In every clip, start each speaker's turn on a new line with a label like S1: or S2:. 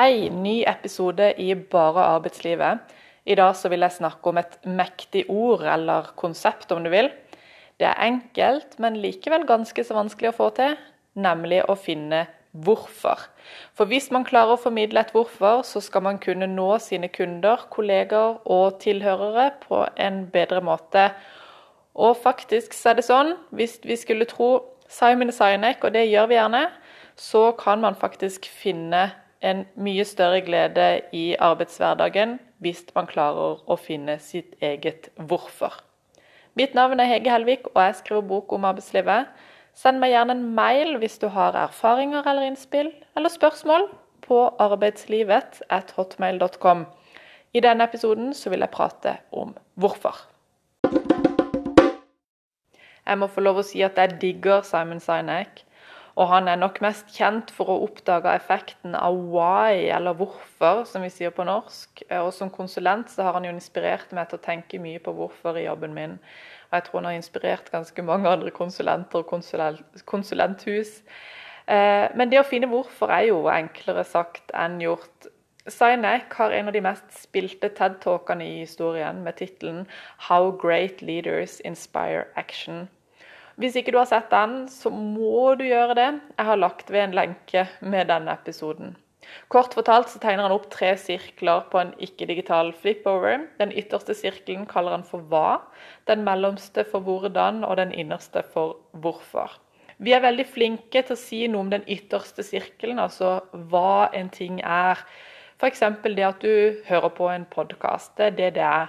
S1: Hei, ny episode i Bare arbeidslivet. I dag så vil jeg snakke om et mektig ord, eller konsept om du vil. Det er enkelt, men likevel ganske så vanskelig å få til, nemlig å finne hvorfor. For hvis man klarer å formidle et hvorfor, så skal man kunne nå sine kunder, kolleger og tilhørere på en bedre måte. Og faktisk så er det sånn, hvis vi skulle tro Simon Sinek, og det gjør vi gjerne, så kan man faktisk finne en mye større glede i arbeidshverdagen hvis man klarer å finne sitt eget hvorfor. Mitt navn er Hege Helvik, og jeg skriver bok om arbeidslivet. Send meg gjerne en mail hvis du har erfaringer eller innspill, eller spørsmål, på arbeidslivet.hotmail.com. I denne episoden så vil jeg prate om hvorfor. Jeg må få lov å si at jeg digger Simon Sinek. Og han er nok mest kjent for å oppdage effekten av why, eller hvorfor, som vi sier på norsk. Og som konsulent så har han jo inspirert meg til å tenke mye på hvorfor i jobben min. Og jeg tror han har inspirert ganske mange andre konsulenter og konsulent, konsulenthus. Eh, men det å finne hvorfor er jo enklere sagt enn gjort. Sinek har en av de mest spilte TED-talkene i historien med tittelen 'How Great Leaders Inspire Action'. Hvis ikke du har sett den, så må du gjøre det. Jeg har lagt ved en lenke med denne episoden. Kort fortalt så tegner han opp tre sirkler på en ikke-digital flipover. Den ytterste sirkelen kaller han for hva, den mellomste for hvordan og den innerste for hvorfor. Vi er veldig flinke til å si noe om den ytterste sirkelen, altså hva en ting er. F.eks. det at du hører på en podkast. Det er det det er.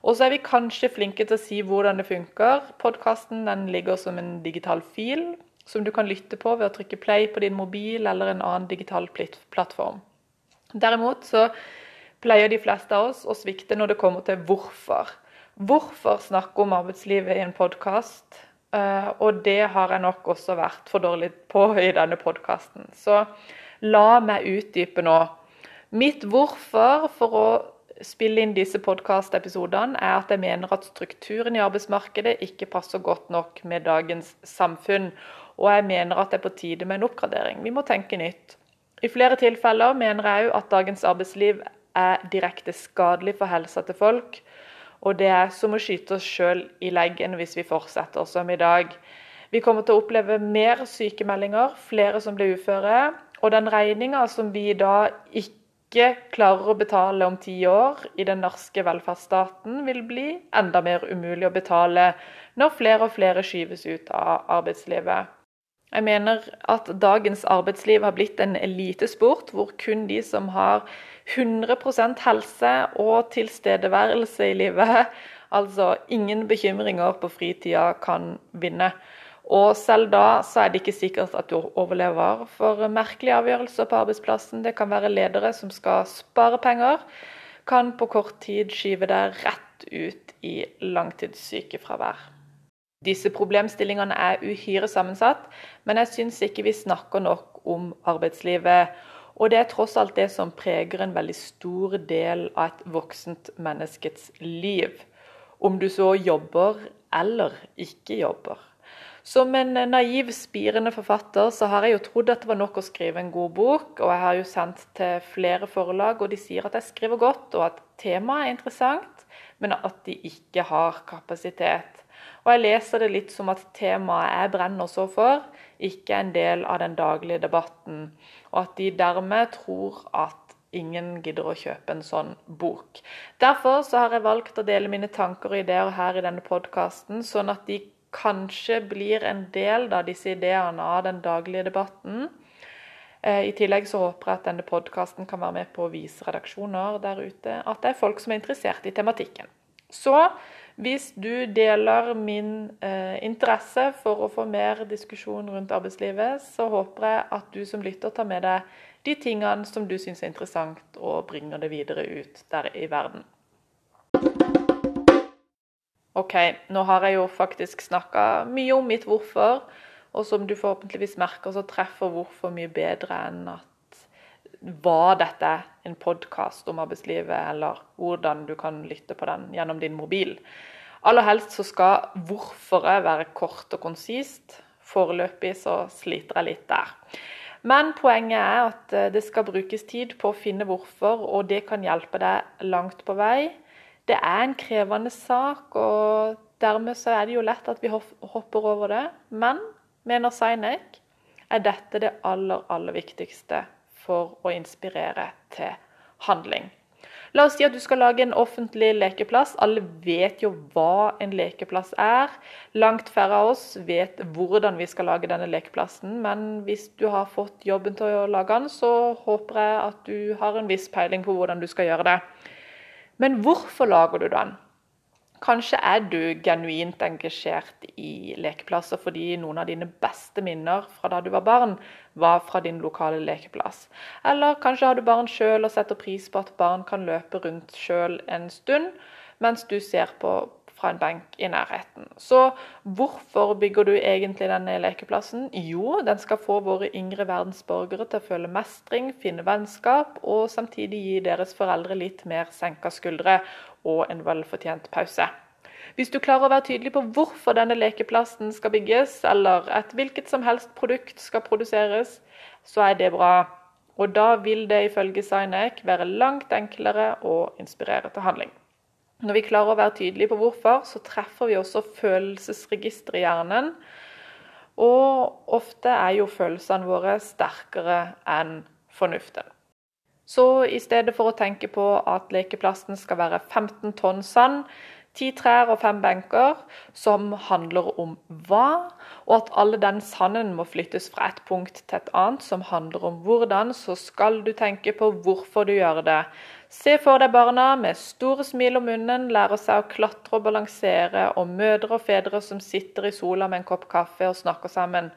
S1: Og så er vi kanskje flinke til å si hvordan det funker. Podkasten ligger som en digital fil som du kan lytte på ved å trykke play på din mobil eller en annen digital plattform. Derimot så pleier de fleste av oss å svikte når det kommer til hvorfor. Hvorfor snakke om arbeidslivet i en podkast? Eh, og det har jeg nok også vært for dårlig på i denne podkasten. Så la meg utdype nå. Mitt hvorfor for å spille inn disse podkastepisodene, er at jeg mener at strukturen i arbeidsmarkedet ikke passer godt nok med dagens samfunn. Og jeg mener at det er på tide med en oppgradering. Vi må tenke nytt. I flere tilfeller mener jeg òg at dagens arbeidsliv er direkte skadelig for helsa til folk. Og det er som å skyte oss sjøl i leggen hvis vi fortsetter som i dag. Vi kommer til å oppleve mer sykemeldinger, flere som blir uføre. Og den regninga som vi da ikke ikke klarer å betale om ti år i den norske velferdsstaten, vil bli enda mer umulig å betale når flere og flere skyves ut av arbeidslivet. Jeg mener at dagens arbeidsliv har blitt en elitesport hvor kun de som har 100% helse og tilstedeværelse i livet, altså ingen bekymringer på fritida, kan vinne. Og selv da så er det ikke sikkert at du overlever for merkelige avgjørelser på arbeidsplassen. Det kan være ledere som skal spare penger, kan på kort tid skyve deg rett ut i langtidssykefravær. Disse problemstillingene er uhyre sammensatt, men jeg syns ikke vi snakker nok om arbeidslivet. Og det er tross alt det som preger en veldig stor del av et voksent menneskets liv. Om du så jobber eller ikke jobber. Som en naiv, spirende forfatter så har jeg jo trodd at det var nok å skrive en god bok. Og jeg har jo sendt til flere forlag, og de sier at jeg skriver godt, og at temaet er interessant, men at de ikke har kapasitet. Og jeg leser det litt som at temaet jeg brenner så for, ikke er en del av den daglige debatten. Og at de dermed tror at ingen gidder å kjøpe en sånn bok. Derfor så har jeg valgt å dele mine tanker og ideer her i denne podkasten, sånn at de kanskje blir en del av disse ideene av den daglige debatten. Eh, I tillegg så håper jeg at denne podkasten kan være med på å vise redaksjoner der ute at det er folk som er interessert i tematikken. Så hvis du deler min eh, interesse for å få mer diskusjon rundt arbeidslivet, så håper jeg at du som lytter tar med deg de tingene som du syns er interessant, og bringer det videre ut der i verden. OK, nå har jeg jo faktisk snakka mye om mitt hvorfor, og som du forhåpentligvis merker, så treffer hvorfor mye bedre enn at var dette en podkast om arbeidslivet, eller hvordan du kan lytte på den gjennom din mobil. Aller helst så skal hvorforet være kort og konsist. Foreløpig så sliter jeg litt der. Men poenget er at eh, det skal brukes tid på å finne hvorfor, og det kan hjelpe deg langt på vei. Det er en krevende sak, og dermed så er det jo lett at vi hopper over det. Men, mener Sinek, er dette det aller, aller viktigste for å inspirere til handling. La oss si at du skal lage en offentlig lekeplass. Alle vet jo hva en lekeplass er. Langt færre av oss vet hvordan vi skal lage denne lekeplassen. Men hvis du har fått jobben til å lage den, så håper jeg at du har en viss peiling på hvordan du skal gjøre det. Men hvorfor lager du den? Kanskje er du genuint engasjert i lekeplasser fordi noen av dine beste minner fra da du var barn, var fra din lokale lekeplass. Eller kanskje har du barn sjøl og setter pris på at barn kan løpe rundt sjøl en stund, mens du ser på fra en benk i nærheten. Så hvorfor bygger du egentlig denne lekeplassen? Jo, den skal få våre yngre verdensborgere til å føle mestring, finne vennskap, og samtidig gi deres foreldre litt mer senka skuldre og en velfortjent pause. Hvis du klarer å være tydelig på hvorfor denne lekeplassen skal bygges, eller et hvilket som helst produkt skal produseres, så er det bra. Og da vil det ifølge Sinek være langt enklere å inspirere til handling. Når vi klarer å være tydelige på hvorfor, så treffer vi også følelsesregisteret i hjernen. Og ofte er jo følelsene våre sterkere enn fornuften. Så i stedet for å tenke på at lekeplassen skal være 15 tonn sand, ti trær og fem benker, som handler om hva, og at alle den sanden må flyttes fra et punkt til et annet, som handler om hvordan, så skal du tenke på hvorfor du gjør det. Se for deg barna med store smil om munnen lærer seg å klatre og balansere, og mødre og fedre som sitter i sola med en kopp kaffe og snakker sammen.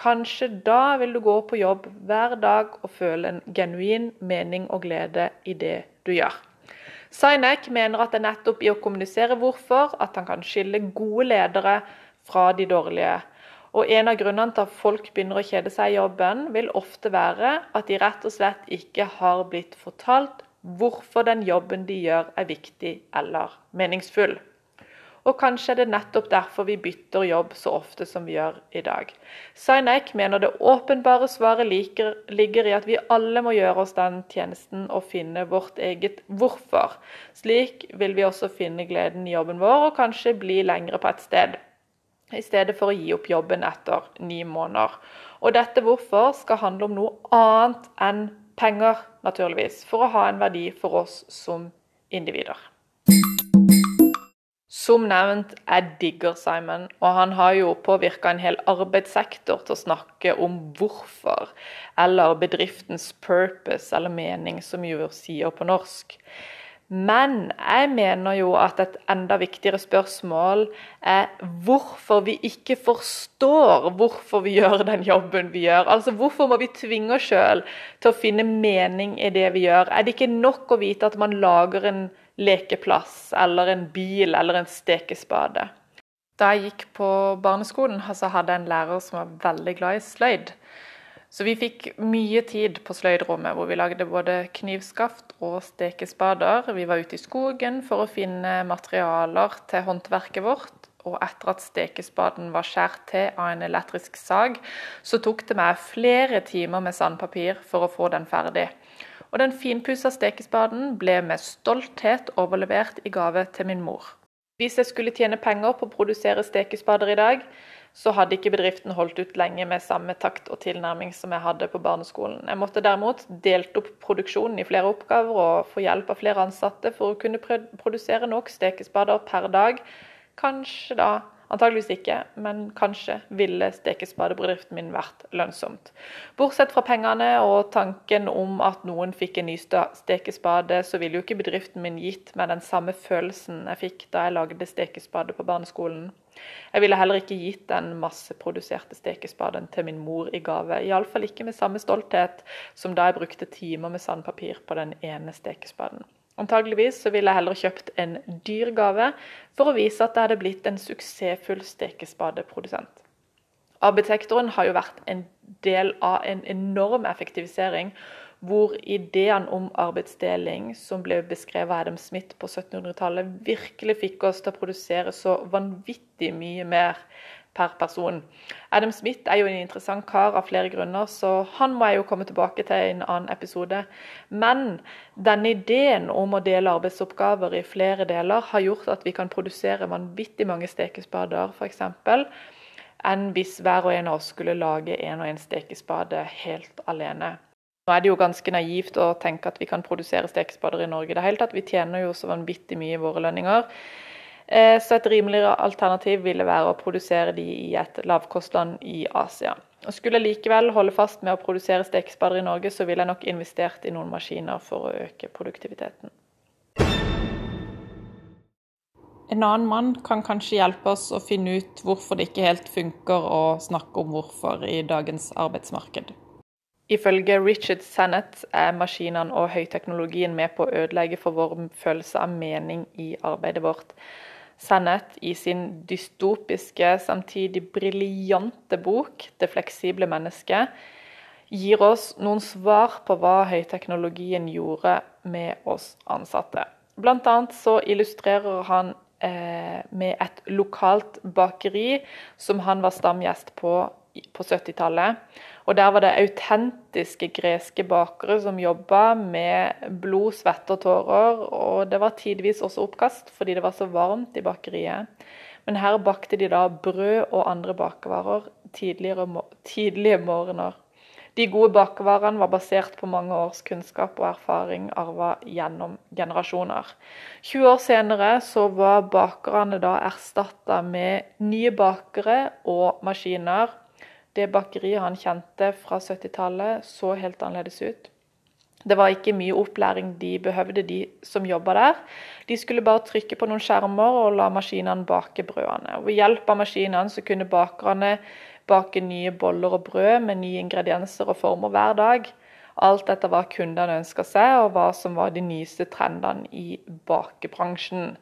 S1: Kanskje da vil du gå på jobb hver dag og føle en genuin mening og glede i det du gjør. Sinek mener at det er nettopp i å kommunisere hvorfor at han kan skille gode ledere fra de dårlige. Og En av grunnene til at folk begynner å kjede seg i jobben, vil ofte være at de rett og slett ikke har blitt fortalt hvorfor den jobben de gjør er viktig eller meningsfull. Og kanskje er det nettopp derfor vi bytter jobb så ofte som vi gjør i dag. Sainek mener det åpenbare svaret ligger i at vi alle må gjøre oss den tjenesten og finne vårt eget hvorfor. Slik vil vi også finne gleden i jobben vår og kanskje bli lengre på et sted. I stedet for å gi opp jobben etter ni måneder. Og dette hvorfor skal handle om noe annet enn penger, naturligvis. For å ha en verdi for oss som individer. Som nevnt, jeg digger Simon, og han har jo påvirka en hel arbeidssektor til å snakke om hvorfor, eller bedriftens purpose, eller mening, som jo sier på norsk. Men jeg mener jo at et enda viktigere spørsmål er hvorfor vi ikke forstår hvorfor vi gjør den jobben vi gjør. Altså Hvorfor må vi tvinge oss sjøl til å finne mening i det vi gjør? Er det ikke nok å vite at man lager en lekeplass eller en bil eller en stekespade. Da jeg gikk på barneskolen, så hadde jeg en lærer som var veldig glad i sløyd. Så vi fikk mye tid på sløydrommet, hvor vi lagde både knivskaft og stekespader. Vi var ute i skogen for å finne materialer til håndverket vårt. Og etter at stekespaden var skåret til av en elektrisk sag, så tok det meg flere timer med sandpapir for å få den ferdig og den finpussa stekespaden ble med stolthet overlevert i gave til min mor. Hvis jeg skulle tjene penger på å produsere stekespader i dag, så hadde ikke bedriften holdt ut lenge med samme takt og tilnærming som jeg hadde på barneskolen. Jeg måtte derimot delt opp produksjonen i flere oppgaver og få hjelp av flere ansatte for å kunne produsere nok stekespader per dag. Kanskje da Antageligvis ikke, men kanskje ville stekespadebedriften min vært lønnsomt. Bortsett fra pengene og tanken om at noen fikk en ny stekespade, så ville jo ikke bedriften min gitt meg den samme følelsen jeg fikk da jeg lagde stekespade på barneskolen. Jeg ville heller ikke gitt den masseproduserte stekespaden til min mor i gave. Iallfall ikke med samme stolthet som da jeg brukte timer med sandpapir på den ene stekespaden. Antageligvis så ville jeg heller kjøpt en dyr gave for å vise at det hadde blitt en suksessfull stekespadeprodusent. Arbeidssektoren har jo vært en del av en enorm effektivisering, hvor ideene om arbeidsdeling, som ble beskrevet av Adam Smith på 1700-tallet, virkelig fikk oss til å produsere så vanvittig mye mer per person. Adam Smith er jo en interessant kar av flere grunner, så han må jeg jo komme tilbake til i en annen episode. Men denne ideen om å dele arbeidsoppgaver i flere deler har gjort at vi kan produsere vanvittig mange stekespader, f.eks. enn hvis hver og en av oss skulle lage en og en stekespade helt alene. Nå er det jo ganske naivt å tenke at vi kan produsere stekespader i Norge. Det hele tatt, Vi tjener jo så vanvittig mye i våre lønninger. Eh, så et rimeligere alternativ ville være å produsere de i et lavkostland i Asia. Og Skulle jeg likevel holde fast med å produsere stekespader i Norge, så ville jeg nok investert i noen maskiner for å øke produktiviteten. En annen mann kan kanskje hjelpe oss å finne ut hvorfor det ikke helt funker å snakke om hvorfor i dagens arbeidsmarked. Ifølge Richard Sennett er maskinene og høyteknologien med på å ødelegge for vår følelse av mening i arbeidet vårt. Sennett i sin dystopiske, samtidig briljante bok 'Det fleksible mennesket' gir oss noen svar på hva høyteknologien gjorde med oss ansatte. Blant annet så illustrerer han eh, med et lokalt bakeri som han var stamgjest på på 70-tallet. Og der var det autentiske greske bakere som jobba med blod, svette og tårer. Og det var tidvis også oppkast fordi det var så varmt i bakeriet. Men her bakte de da brød og andre bakevarer tidlige morgener. De gode bakevarene var basert på mange års kunnskap og erfaring arva gjennom generasjoner. 20 år senere så var bakerne da erstatta med nye bakere og maskiner det bakeriet han kjente fra 70-tallet, så helt annerledes ut. Det var ikke mye opplæring de behøvde, de som jobba der. De skulle bare trykke på noen skjermer og la maskinene bake brødene. Og ved hjelp av maskinene så kunne bakerne bake nye boller og brød med nye ingredienser og former hver dag. Alt etter hva kundene ønska seg, og hva som var de nyeste trendene i bakebransjen.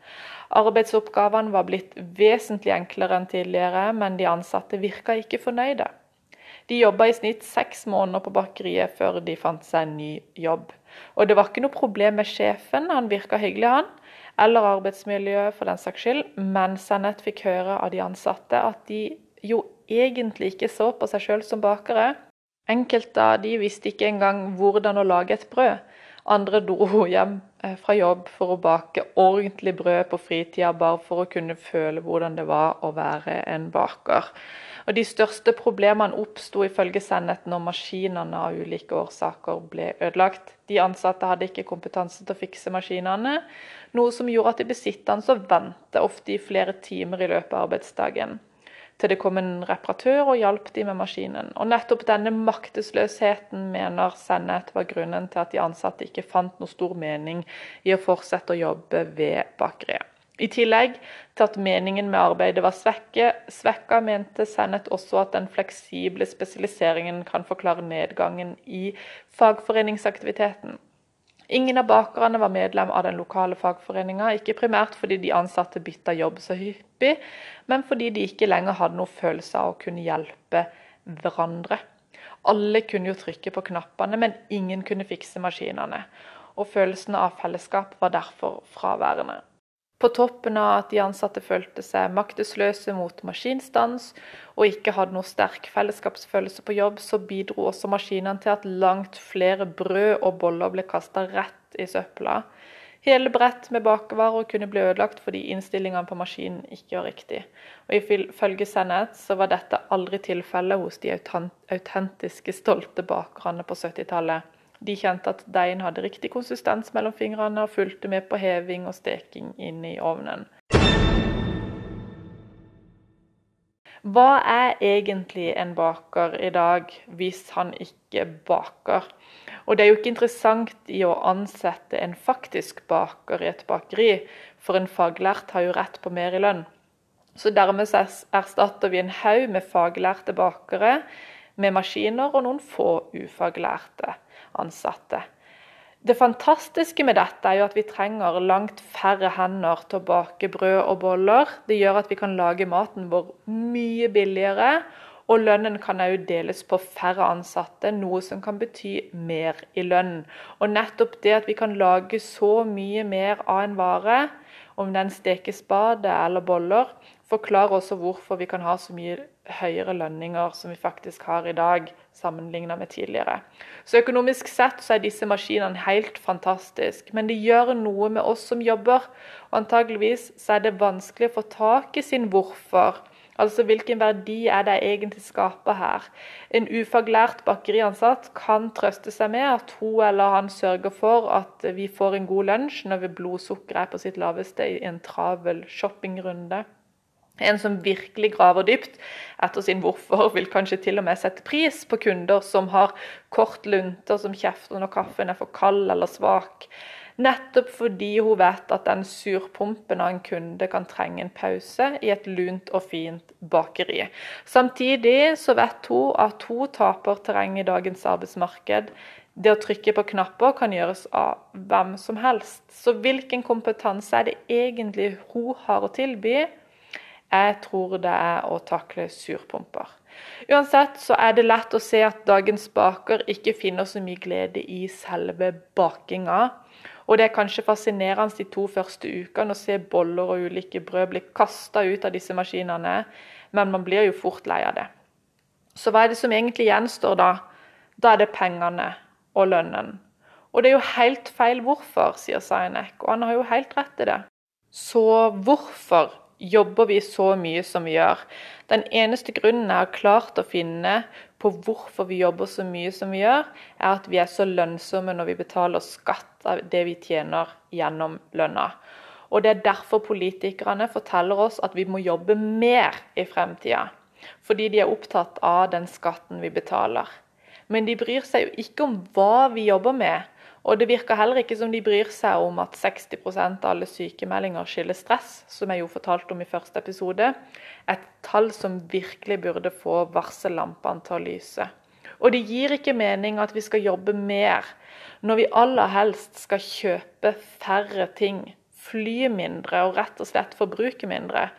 S1: Arbeidsoppgavene var blitt vesentlig enklere enn tidligere, men de ansatte virka ikke fornøyde. De jobba i snitt seks måneder på bakeriet før de fant seg en ny jobb. Og det var ikke noe problem med sjefen, han virka hyggelig, han. Eller arbeidsmiljøet, for den saks skyld. Men Sennet fikk høre av de ansatte at de jo egentlig ikke så på seg sjøl som bakere. Enkelte av de visste ikke engang hvordan å lage et brød. Andre dro hjem eh, fra jobb for å bake ordentlig brød på fritida, bare for å kunne føle hvordan det var å være en baker. Og De største problemene oppsto ifølge Sennet når maskinene av ulike årsaker ble ødelagt. De ansatte hadde ikke kompetanse til å fikse maskinene, noe som gjorde at de besittende så ventet ofte i flere timer i løpet av arbeidsdagen til det kom en reparatør og hjalp de med maskinen. Og Nettopp denne maktesløsheten mener Sennet var grunnen til at de ansatte ikke fant noe stor mening i å fortsette å jobbe ved bakeriet. I tillegg til at meningen med arbeidet var svekke, svekka, mente Sennett også at den fleksible spesialiseringen kan forklare nedgangen i fagforeningsaktiviteten. Ingen av bakerne var medlem av den lokale fagforeninga, ikke primært fordi de ansatte bytta jobb så hyppig, men fordi de ikke lenger hadde noe følelse av å kunne hjelpe hverandre. Alle kunne jo trykke på knappene, men ingen kunne fikse maskinene. Og følelsen av fellesskap var derfor fraværende. På toppen av at de ansatte følte seg maktesløse mot maskinstans og ikke hadde noe sterk fellesskapsfølelse på jobb, så bidro også maskinene til at langt flere brød og boller ble kasta rett i søpla. Hele brett med bakevarer kunne bli ødelagt fordi innstillingene på maskinen ikke var riktig. Og Ifølge Sennett så var dette aldri tilfellet hos de autentiske, stolte bakerne på 70-tallet. De kjente at deigen hadde riktig konsistens mellom fingrene og fulgte med på heving og steking inn i ovnen. Hva er egentlig en baker i dag hvis han ikke baker? Og det er jo ikke interessant i å ansette en faktisk baker i et bakeri, for en faglært har jo rett på mer i lønn. Så dermed erstatter vi en haug med faglærte bakere med maskiner og noen få ufaglærte ansatte. Det fantastiske med dette er jo at vi trenger langt færre hender til å bake brød og boller. Det gjør at vi kan lage maten vår mye billigere. Og lønnen kan òg deles på færre ansatte, noe som kan bety mer i lønn. Og nettopp det at vi kan lage så mye mer av en vare, om den stekes bade eller boller, forklarer også hvorfor vi kan ha så mye høyere lønninger som vi faktisk har i dag, sammenlignet med tidligere. Så økonomisk sett så er disse maskinene helt fantastiske, men det gjør noe med oss som jobber. Og antageligvis så er det vanskelig å få tak i sin hvorfor. Altså hvilken verdi er det jeg egentlig skaper her? En ufaglært bakeriansatt kan trøste seg med at hun eller han sørger for at vi får en god lunsj når blodsukkeret er på sitt laveste i en travel shoppingrunde. En som virkelig graver dypt etter sin hvorfor, vil kanskje til og med sette pris på kunder som har kort lunter, som kjefter når kaffen er for kald eller svak. Nettopp fordi hun vet at den surpumpen av en kunde kan trenge en pause i et lunt og fint bakeri. Samtidig så vet hun at hun taper terreng i dagens arbeidsmarked. Det å trykke på knapper kan gjøres av hvem som helst. Så hvilken kompetanse er det egentlig hun har å tilby? Jeg tror det er å takle surpumper. Uansett så er det lett å se at dagens baker ikke finner så mye glede i selve bakinga. Og det er kanskje fascinerende de to første ukene å se boller og ulike brød bli kasta ut av disse maskinene, men man blir jo fort lei av det. Så hva er det som egentlig gjenstår da? Da er det pengene og lønnen. Og det er jo helt feil hvorfor, sier Sinek, og han har jo helt rett i det. Så hvorfor jobber vi så mye som vi gjør. Den eneste grunnen jeg har klart å finne på hvorfor vi jobber så mye som vi gjør, er at vi er så lønnsomme når vi betaler skatt av det vi tjener gjennom lønna. Og Det er derfor politikerne forteller oss at vi må jobbe mer i fremtida. Fordi de er opptatt av den skatten vi betaler. Men de bryr seg jo ikke om hva vi jobber med, og det virker heller ikke som de bryr seg om at 60% av alle sykemeldinger skyldes stress, som jeg jo fortalte om i første episode. Et tall som virkelig burde få varsellampene til å lyse. Og det gir ikke mening at vi skal jobbe mer, når vi aller helst skal kjøpe færre ting, fly mindre og rett og slett forbruke mindre.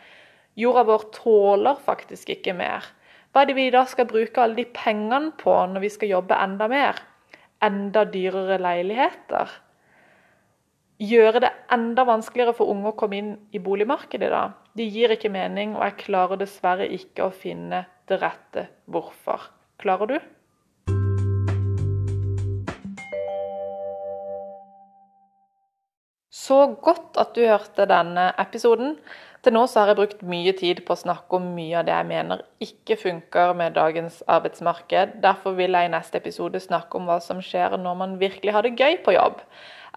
S1: Jorda vår tåler faktisk ikke mer. Hva er det vi da skal bruke alle de pengene på når vi skal jobbe enda mer? Enda dyrere leiligheter? Gjøre det enda vanskeligere for unge å komme inn i boligmarkedet da? Det gir ikke mening, og jeg klarer dessverre ikke å finne det rette hvorfor. Klarer du? Så godt at du hørte denne episoden. Til nå så har jeg brukt mye tid på å snakke om mye av det jeg mener ikke funker med dagens arbeidsmarked. Derfor vil jeg i neste episode snakke om hva som skjer når man virkelig har det gøy på jobb.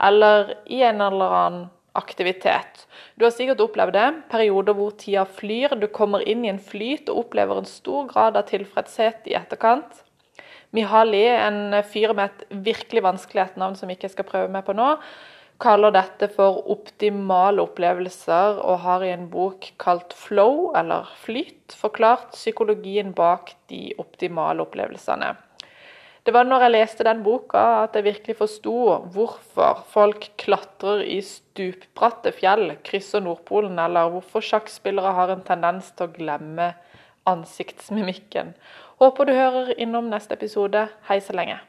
S1: Eller i en eller annen aktivitet. Du har sikkert opplevd det. Perioder hvor tida flyr. Du kommer inn i en flyt og opplever en stor grad av tilfredshet i etterkant. Mihali, en fyr med et virkelig vanskelig etternavn som jeg ikke skal prøve meg på nå, kaller dette for optimale opplevelser, og har i en bok kalt 'Flow', eller 'Flyt', forklart psykologien bak de optimale opplevelsene. Det var når jeg leste den boka at jeg virkelig forsto hvorfor folk klatrer i stupbratte fjell, krysser Nordpolen, eller hvorfor sjakkspillere har en tendens til å glemme ansiktsmimikken. Håper du hører innom neste episode. Hei så lenge.